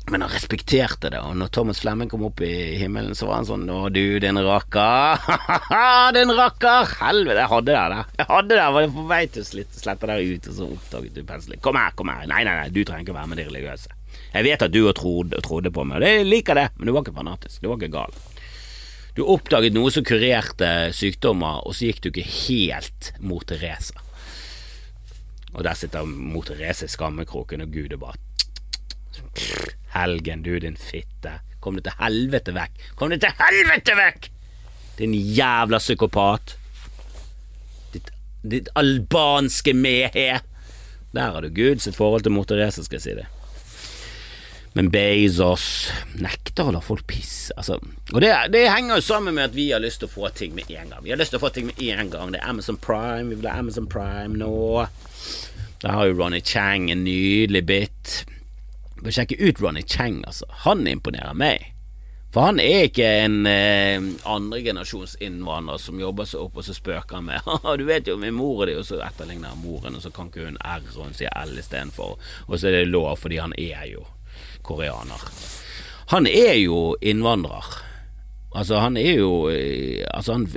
Men han respekterte det, og når Thomas Flemming kom opp i himmelen, så var han sånn Å, du, din rakker. Ha-ha, din rakker! Helvete, jeg hadde det der. Jeg hadde det, jeg var på vei til å slette der ut, og så oppdaget du penselen. Kom her, kom her. Nei, nei, nei, du trenger ikke være med de religiøse. Jeg vet at du trodd, trodde på meg, og jeg liker det, men du var ikke fanatisk. Du var ikke gal. Du oppdaget noe som kurerte sykdommer, og så gikk du ikke helt mot Therese. Og der sitter mot Therese i skammekroken, og Gud er bare Helgen, du din fitte. Kom deg til helvete vekk. Kom deg til helvete vekk! Din jævla psykopat. Ditt, ditt albanske mehe. Der har du Gud sitt forhold til mor skal jeg si det. Men Bezos nekter å la folk pisse. Altså, og det, det, henger jo sammen med at vi har lyst til å få ting med en gang. Vi har lyst til å få ting med en gang. Det er Amazon Prime. Vi vil ha Amazon Prime nå. Der har jo Ronny Chang en nydelig bit. Bør sjekke ut Ronny Chang, altså. Han imponerer meg. For han er ikke en eh, andregenerasjons innvandrer som jobber seg opp, og så spøker han med Du vet jo min mor er det, og så etterligner han moren, og så kan ikke hun R, og hun sier L istedenfor, og så er det lov fordi han er jo koreaner. Han er jo innvandrer. Altså, han er jo eh, Altså, han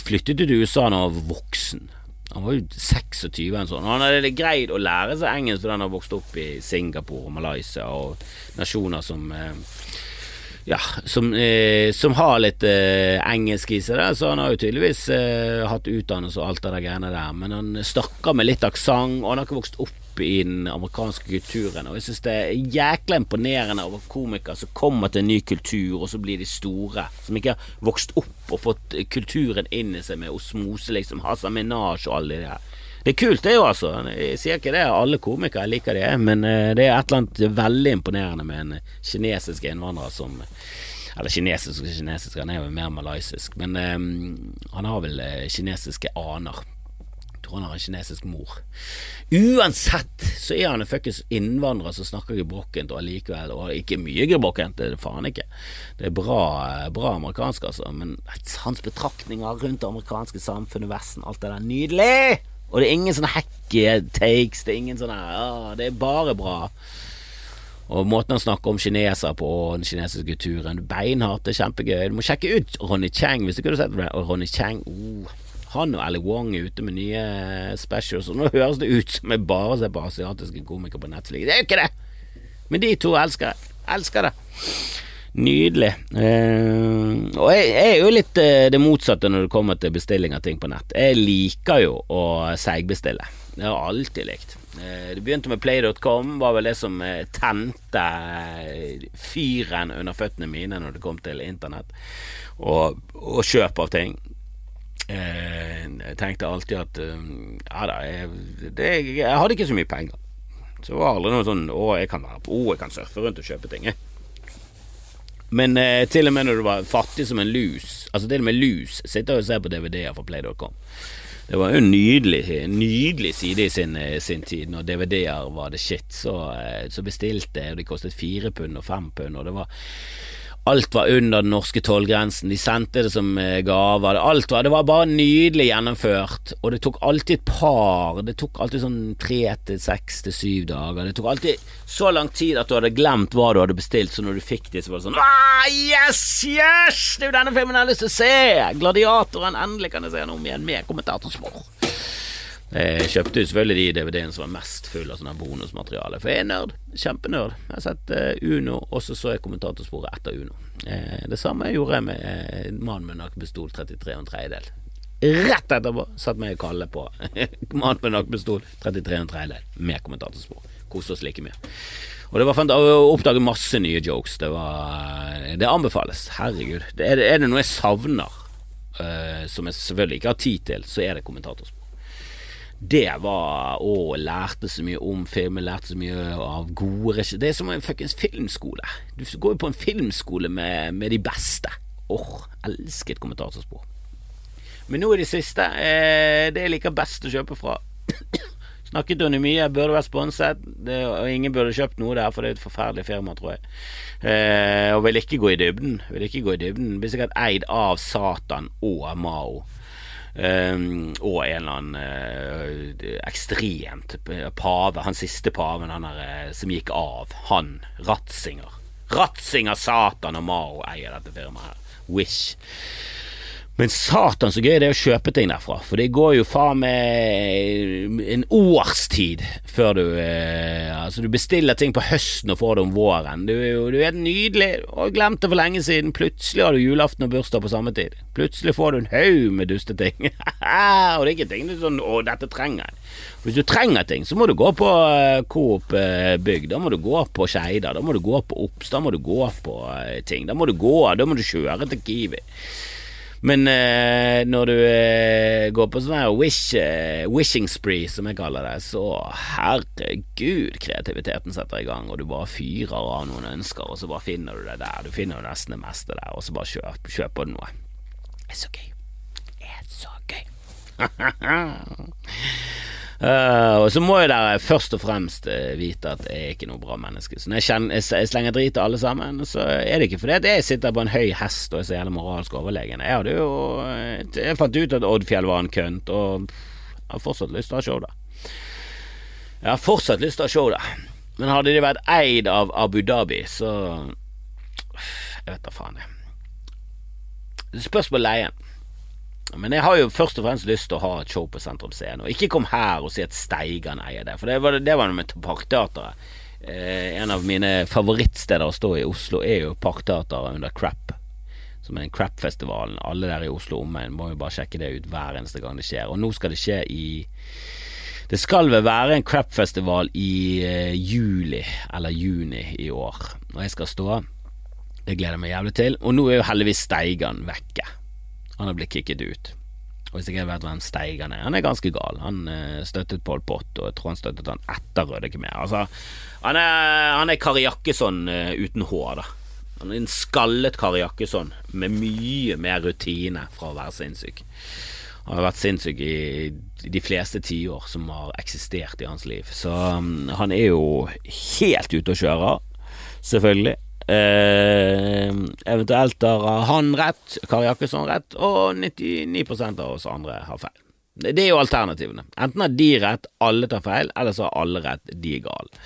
flyttet til USA da han var voksen. Han var jo 26 en sånn. Han hadde greid å lære seg engelsk fordi han har vokst opp i Singapore og Malaysia og nasjoner som eh, ja, som, eh, som, har litt eh, engelsk i seg, så han har jo tydeligvis eh, hatt utdannelse og alt det der greiene der, men han snakker med litt aksent, og han har ikke vokst opp i den amerikanske kulturen. Og jeg synes det er jækla imponerende over komikere som kommer til en ny kultur, og så blir de store. Som ikke har vokst opp og fått kulturen inn i seg med osmose, liksom. Hasa Minaj og alle de der. Det er kult, det jo, altså. Jeg sier ikke det, alle komikere liker det, men eh, det er et eller annet veldig imponerende med en kinesisk innvandrer som eller kinesisk og kinesisk, han er jo mer malaysisk, men um, han har vel uh, kinesiske aner han har en kinesisk mor. Uansett så er han en fuckings innvandrer som snakker gebrokkent og allikevel Og ikke mye gebrokkent, det er det faen ikke. Det er bra, bra amerikansk, altså, men hans betraktninger rundt det amerikanske samfunnet, Vesten, alt det der, nydelig! Og det er ingen sånne hacky takes, det er ingen sånne ja, Det er bare bra. Og måten han snakker om kineser på, og den kinesiske kulturen, beinhardt, det er kjempegøy. Du må sjekke ut Ronny Chang hvis du ikke sett det. Ronny Chang, oh han og Ali Wong er ute med nye specials, og nå høres det ut som jeg bare ser på asiatiske komikere på Netflix. Det er jo ikke det! Men de to elsker. Elsker det. Nydelig. Eh, og jeg, jeg, er jo litt eh, det motsatte når det kommer til bestilling av ting på nett. Jeg liker jo å seigbestille. Det har jeg alltid likt. Eh, det begynte med play.com, var vel det som tente fyren under føttene mine når det kom til internett og, og kjøp av ting. Jeg tenkte alltid at ja da, jeg, det, jeg, hadde ikke så mye penger. Så det var aldri noe sånn å, jeg kan være på, O, jeg kan surfe rundt og kjøpe ting. Men eh, til og med når du var fattig som en lus, altså til og med lus, sitter og ser på DVD-er fra play.com. Det var jo en nydelig, nydelig side i sin, eh, sin tid. Når DVD-er var det shit, så, så bestilte jeg, og de kostet fire pund og fem pund, og det var Alt var under den norske tollgrensen, de sendte det som eh, gaver. Alt var, det var bare nydelig gjennomført, og det tok alltid et par Det tok alltid sånn tre til seks til syv dager. Det tok alltid så lang tid at du hadde glemt hva du hadde bestilt, så når du fikk det, så var det sånn ah, Yes, yes! Det er jo denne filmen jeg har lyst til å se! Gladiatoren. Endelig kan jeg se den om igjen med kommentatorspor. Jeg kjøpte jo selvfølgelig de DVD-ene som var mest full av sånn bonusmateriale, for jeg er nerd. Kjempenerd. Jeg har sett uh, Uno, og så så jeg kommentatorsporet etter Uno. Eh, det samme gjorde jeg med uh, Mannen med nakkepistol 33 og en tredjedel. Rett etterpå satt meg og Kalle på Mannen med nakkepistol 33 og en tredjedel med kommentatorspor. Koste oss like mye. Og det var fint å oppdage masse nye jokes. Det var Det anbefales. Herregud. Det er, det noe jeg savner, som jeg selvfølgelig ikke har tid til, så er det kommentatorspor det var Å, lærte så mye om film, lærte så mye av gode regissører Det er som en fuckings filmskole. Du går jo på en filmskole med, med de beste. Åh, oh, elsket kommentatorspor. Men nå i det siste, eh, det jeg liker best å kjøpe fra Snakket under mye, burde vært sponset, det, og ingen burde kjøpt noe der, for det er et forferdelig firma, tror jeg. Eh, og vil ikke gå i dybden. Vil ikke gå i dybden. Blir sikkert eid av Satan og Mao. Um, og en eller annen uh, ekstremt pave, han siste paven han er, uh, som gikk av, han, Ratzinger. Ratzinger, Satan og Mao eier dette firmaet. Wish. Men satan så gøy det er å kjøpe ting derfra, for det går jo faen meg en årstid før du eh, Altså, du bestiller ting på høsten og får det om våren. Du, du er nydelig, og glemt det for lenge siden. Plutselig har du julaften og bursdag på samme tid. Plutselig får du en haug med dusteting. og det er ikke ting du sånn 'Å, dette trenger jeg'. Hvis du trenger ting, så må du gå på uh, Coop uh, Bygg. Da må du gå på Skeidar. Da må du gå på Ops. Da må du gå på uh, ting. Da må du gå, da må du kjøre til Kiwi. Men eh, når du eh, går på sånn her wish, eh, wishing spree, som jeg kaller det, så herregud, kreativiteten setter i gang, og du bare fyrer av noen ønsker, og så bare finner du det der. Du finner jo nesten det meste der, og så bare kjøp, kjøper du noe. Det er så gøy. Det er så gøy. Uh, og så må jo dere først og fremst uh, vite at jeg er ikke noe bra menneske. Så når jeg, kjenner, jeg, slenger drit til alle sammen, så er det ikke fordi at jeg sitter på en høy hest og er så jævlig moralsk overlegen. Jeg hadde jo eh, Jeg fant ut at Oddfjell var en kønt, og jeg har fortsatt lyst til å ha show da. Jeg har fortsatt lyst til å ha show da. Men hadde de vært eid av Abu Dhabi, så Jeg vet da faen, jeg. Spørs på leien. Men jeg har jo først og fremst lyst til å ha et show på Sentrum Scene. Og ikke kom her og si at Steigan eier det, for det var det var med Parkteatret. Eh, en av mine favorittsteder å stå i Oslo er jo Parkteatret under Crap. Som er den Crap-festivalen. Alle der i Oslo omegn må jo bare sjekke det ut hver eneste gang det skjer. Og nå skal det skje i Det skal vel være en Crap-festival i eh, juli eller juni i år. Og jeg skal stå. Det gleder jeg meg jævlig til. Og nå er jo heldigvis Steigan vekke. Han har blitt kicket ut. Og hvis jeg vet hvem Steig han er Han er ganske gal. Han uh, støttet Pol Pot, og jeg tror han støttet han etter Røde Khmer. Altså, han er, han er Kari Jakkesson uh, uten hår, da. Han er en skallet Kari Jakkesson med mye mer rutine fra å være sinnssyk. Han har vært sinnssyk i de fleste tiår som har eksistert i hans liv. Så um, han er jo helt ute å kjøre, selvfølgelig. Eh, eventuelt har han rett, Kari Jakkesson rett, og 99 av oss andre har feil. Det er jo alternativene. Enten har de rett, alle tar feil, eller så har alle rett, de er gale.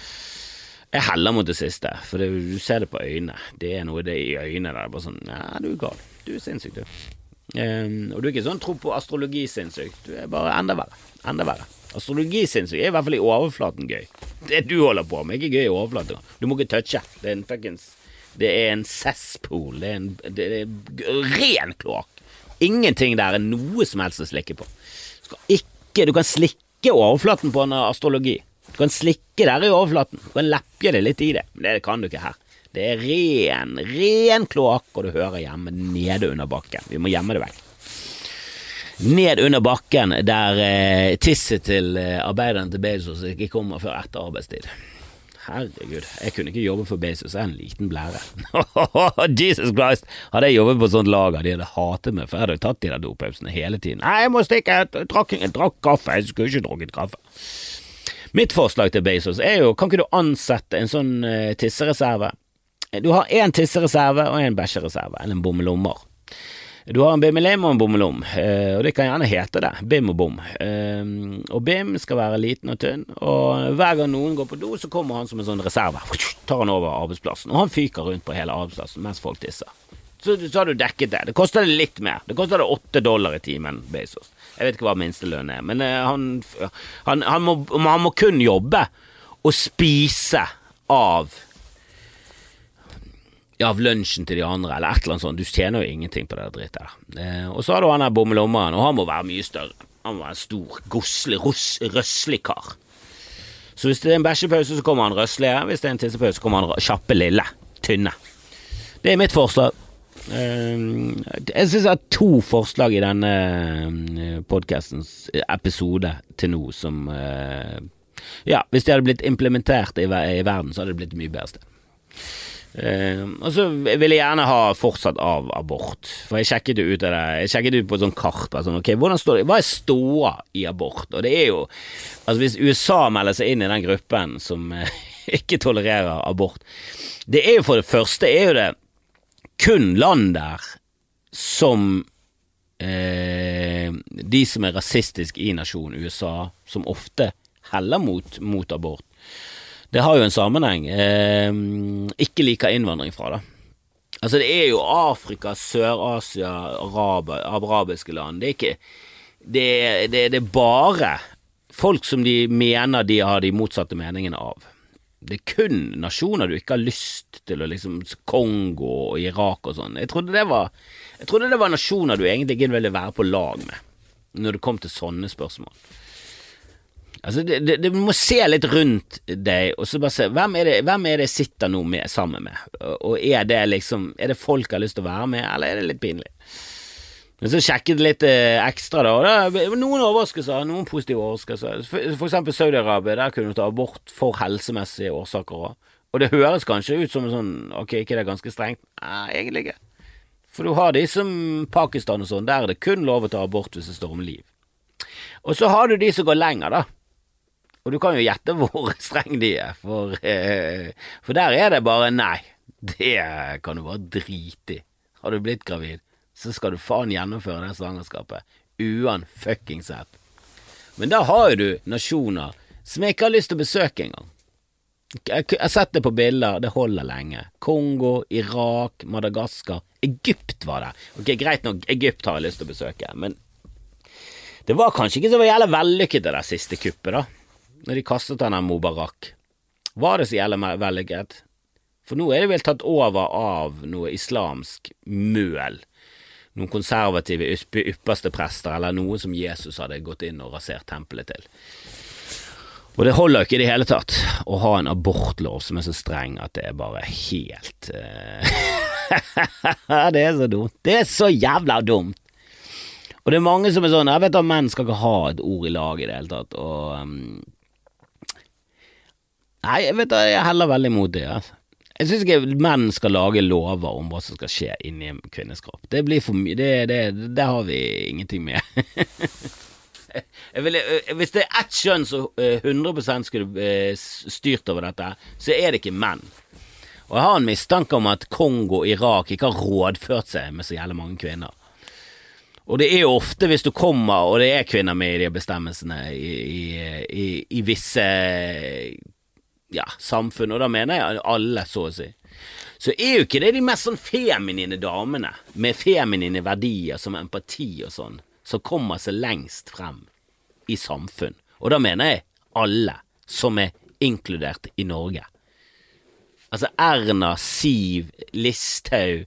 Jeg heller mot det siste, for det, du ser det på øynene. Det er noe det i øynene der det er bare sånn Ja, du er gal. Du er sinnssyk, du. Um, og du er ikke sånn tro på astrologi-sinnssyk. Du er bare enda verre. Enda verre. Astrologi-sinnssyk er i hvert fall i overflaten gøy. Det du holder på med, er ikke gøy i overflaten. Du må ikke touche. Det er en fuckings det er en cesspool. Det er, en, det er ren kloakk. Ingenting der er noe som helst å slikke på. Ikke, du kan slikke overflaten på en astrologi. Du kan slikke der i overflaten. Du kan leppje det litt i det, men det kan du ikke her. Det er ren, ren kloakk, og du hører hjemme nede under bakken. Vi må gjemme det vekk. Ned under bakken der eh, tisset til eh, arbeideren til Bezos ikke kommer før etter arbeidstid. Herregud, jeg kunne ikke jobbe for Bezos, jeg er en liten blære. Jesus Christ! Hadde jeg jobbet på sånt lager, de hadde hatet meg, for jeg hadde tatt de der dopausene hele tiden. Nei, jeg må stikke, jeg drakk, jeg drakk kaffe, jeg skulle ikke drukket kaffe. Mitt forslag til Bezos er jo, kan ikke du ansette en sånn uh, tissereserve? Du har én tissereserve og en bæsjereserve, eller en bommelommer. Du har en bimmelim og en bommelom, eh, og det kan gjerne hete det, bim og bom. Eh, og bim skal være liten og tynn, og hver gang noen går på do, så kommer han som en sånn reserve, tar han over arbeidsplassen, og han fyker rundt på hele arbeidsplassen mens folk tisser. Så, så har du dekket det. Det koster det litt mer. Det koster det åtte dollar i timen, Bezos. Jeg vet ikke hva minstelønn er, men eh, han, han, han, må, han må kun jobbe og spise av av lunsjen til de andre, eller et eller annet sånt. Du tjener jo ingenting på det drittet. Eh, og så har du han der bommelommeren, og han må være mye større. Han må være en stor, goslig, røslig kar. Så hvis det er en bæsjepause, så kommer han røslige. Hvis det er en tissepause, så kommer han kjappe, lille, tynne. Det er mitt forslag. Eh, jeg syns jeg har to forslag i denne eh, podkastens episode til nå som eh, Ja, hvis de hadde blitt implementert i, verden, så hadde det blitt mye bedre sted. Uh, og så vil jeg gjerne ha fortsatt av abort, for jeg sjekket jo ut det Jeg sjekket ut på et sånt kart. Sånn, okay, hvordan står det, Hva er ståa i abort? Og det er jo Altså Hvis USA melder seg inn i den gruppen som uh, ikke tolererer abort Det er jo for det første er jo det kun land der som uh, De som er rasistiske i nasjonen USA, som ofte heller mot, mot abort det har jo en sammenheng. Eh, ikke liker innvandring fra, da. Altså, det er jo Afrika, Sør-Asia, Arab, arabiske land. Det er ikke det, det, det, er bare folk som de mener de har de motsatte meningene av. Det er kun nasjoner du ikke har lyst til å liksom Kongo og Irak og sånn. Jeg Jeg trodde det var nasjoner du egentlig ikke ville være på lag med, når det kom til sånne spørsmål. Altså, det, det, må se litt rundt deg, og så bare se hvem er det, hvem er det jeg sitter nå med, sammen med, og er det liksom Er det folk jeg har lyst til å være med, eller er det litt pinlig? Men så sjekket jeg litt eh, ekstra, da, og det var noen overraskelser, noen positive overraskelser. For, for eksempel Saudi-Arabia, der kunne du ta abort for helsemessige årsaker òg. Og det høres kanskje ut som sånn Ok, ikke det er ganske strengt? Nei, egentlig ikke. For du har de som Pakistan og sånn, der er det kun lov å ta abort hvis det står om liv. Og så har du de som går lenger, da. Og du kan jo gjette hvor streng de er, for, eh, for der er det bare nei. Det kan du bare drite i. Har du blitt gravid, så skal du faen gjennomføre det svangerskapet. Uanfuckingsett. Men da har jo du nasjoner som jeg ikke har lyst til å besøke engang. Jeg har sett det på bilder, det holder lenge. Kongo, Irak, Madagaskar. Egypt var det. Ok, Greit nok, Egypt har jeg lyst til å besøke, men det var kanskje ikke så jævla vellykket det der siste kuppet, da når de kastet denne Mubarak, var det så jævlig vellykket? For nå er det vel tatt over av noe islamsk møl. Noen konservative ypperste prester, eller noe som Jesus hadde gått inn og rasert tempelet til. Og det holder ikke i det hele tatt å ha en abortlov som er så streng at det er bare helt uh... Det er så dumt. Det er så jævla dumt. Og det er mange som er sånn Jeg vet at menn skal ikke ha et ord i lag i det hele tatt, og um, Nei, jeg vet da, jeg heller veldig mot det. Altså. Jeg syns ikke menn skal lage lover om hva som skal skje inni en kvinnes kropp. Det blir for mye. Det, det, det, har vi ingenting med. vil, eh, hvis det er ett kjønn som 100 eh, skulle eh, styrt over dette, så er det ikke menn. Og jeg har en mistanke om at Kongo og Irak ikke har rådført seg med så jævlig mange kvinner. Og det er jo ofte hvis du kommer, og det er kvinner med i de bestemmelsene i, i, i, i visse ja, samfunn, og da mener jeg alle, så å si, så er jo ikke det de mest sånn feminine damene, med feminine verdier som empati og sånn, som kommer seg lengst frem i samfunn. Og da mener jeg alle som er inkludert i Norge. Altså Erna, Siv, Listhaug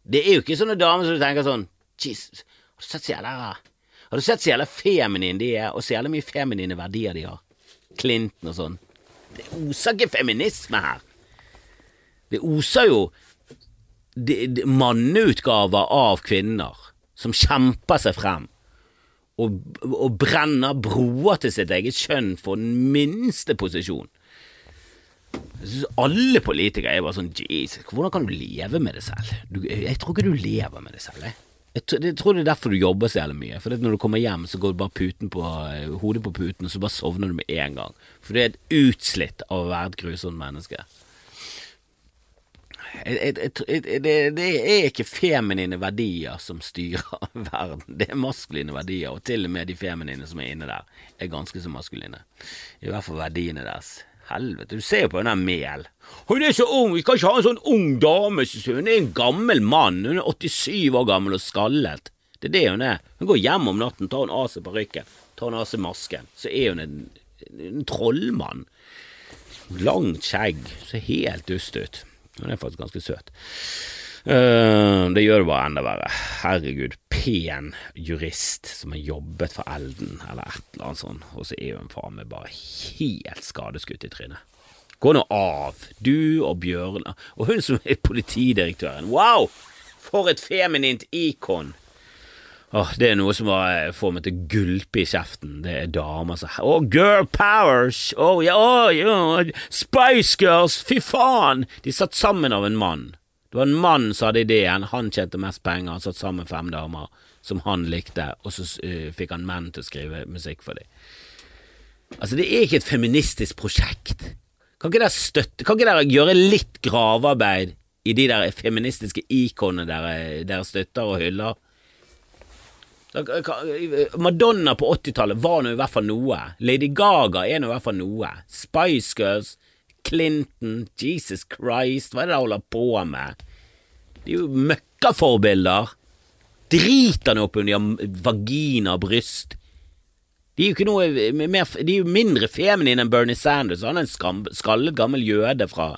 Det er jo ikke sånne damer som du tenker sånn Jesus, har du sett så jævla Har du sett så jævla feminine de er, og så jævla mye feminine verdier de har? Clinton og sånn. Det oser ikke feminisme her. Det oser jo manneutgaver av kvinner som kjemper seg frem og, og brenner broer til sitt eget kjønn for den minste posisjon. Jeg synes Alle politikere er bare sånn Jesus, hvordan kan du leve med det selv? Du, jeg tror ikke du lever med det selv. Jeg. Jeg tror det er derfor du jobber så jævlig mye. For når du kommer hjem, så går du bare puten på, eh, hodet på puten, og så bare sovner du med en gang. For du er et utslitt av å være et grusomt menneske. jeg, det, det, er ikke feminine verdier som styrer verden, det er maskuline verdier, og til og med de feminine som er inne der, er ganske så maskuline. I hvert fall verdiene deres. Helvete, du ser jo på den Mel. Hun er så ung, vi kan ikke ha en sånn ung dame, hun er en gammel mann, hun er 87 år gammel og skallet. Det er det hun er. Hun går hjem om natten, tar hun av seg parykken, tar hun av seg masken, så er hun en, en trollmann. Langt skjegg, ser helt dust ut. Hun er faktisk ganske søt. Uh, det gjør det bare enda verre. Herregud, pen jurist som har jobbet for Elden, eller et eller annet sånt, og så er hun faen meg bare helt skadeskutt i trynet. Gå nå av, du og Bjørnar, og hun som er politidirektøren. Wow! For et feminint ikon! Åh, det er noe som får meg til å gulpe i kjeften. Det er damer som Å, oh, girl powers! Å oh, ja, oh, ja, Spice Girls! Fy faen! De satt sammen av en mann. Det var en mann som hadde ideen, han tjente mest penger, han satt sammen med fem damer som han likte, og så uh, fikk han menn til å skrive musikk for dem. Altså, det er ikke et feministisk prosjekt. Kan ikke dere støtte Kan ikke dere gjøre litt gravearbeid i de der feministiske ikonene dere, dere støtter og hyller? Madonna på 80-tallet var nå i hvert fall noe. Lady Gaga er nå i hvert fall noe. Spice Girls, Clinton, Jesus Christ, hva er det de holder på med? De er jo møkkaforbilder. Driter nå opp under vagina og bryst. De er jo noe mer, de er jo mindre feminine enn Bernie Sanders. Han er en skallet gammel jøde fra,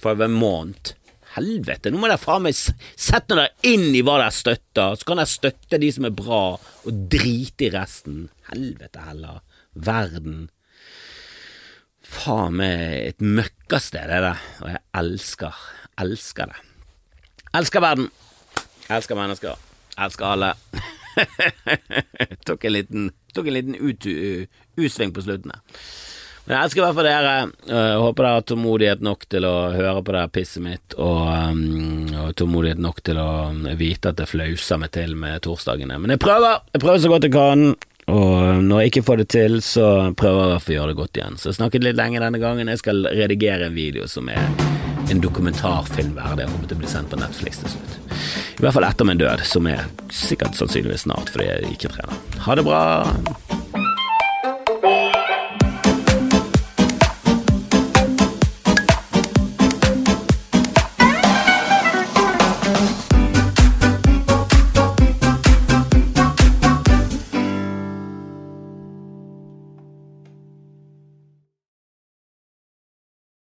fra Vermont. Helvete, nå må dere faen meg sette dere inn i hva dere støtter, så kan dere støtte de som er bra, og drite i resten. Helvete heller. Verden. Faen meg et møkkasted, det. Og jeg elsker, elsker det. Elsker verden. Elsker mennesker. Elsker alle. tok en liten, tok en liten ut, utsving på slutten. Men jeg elsker i hvert fall dere. Jeg håper dere har tålmodighet nok til å høre på det pisset mitt, og, um, og, tålmodighet nok til å vite at det flauser meg til med torsdagene. Men jeg prøver. Jeg prøver så godt jeg kan. Og når jeg ikke får det til, så prøver jeg i hvert å gjøre det godt igjen. Så jeg snakket litt lenge denne gangen. Jeg skal redigere en video som er en dokumentarfilm verdig. Jeg kommer til å bli sendt på Netflix til slutt. I hvert fall etter min død, som er sikkert sannsynligvis snart fordi jeg ikke trener. Ha det bra.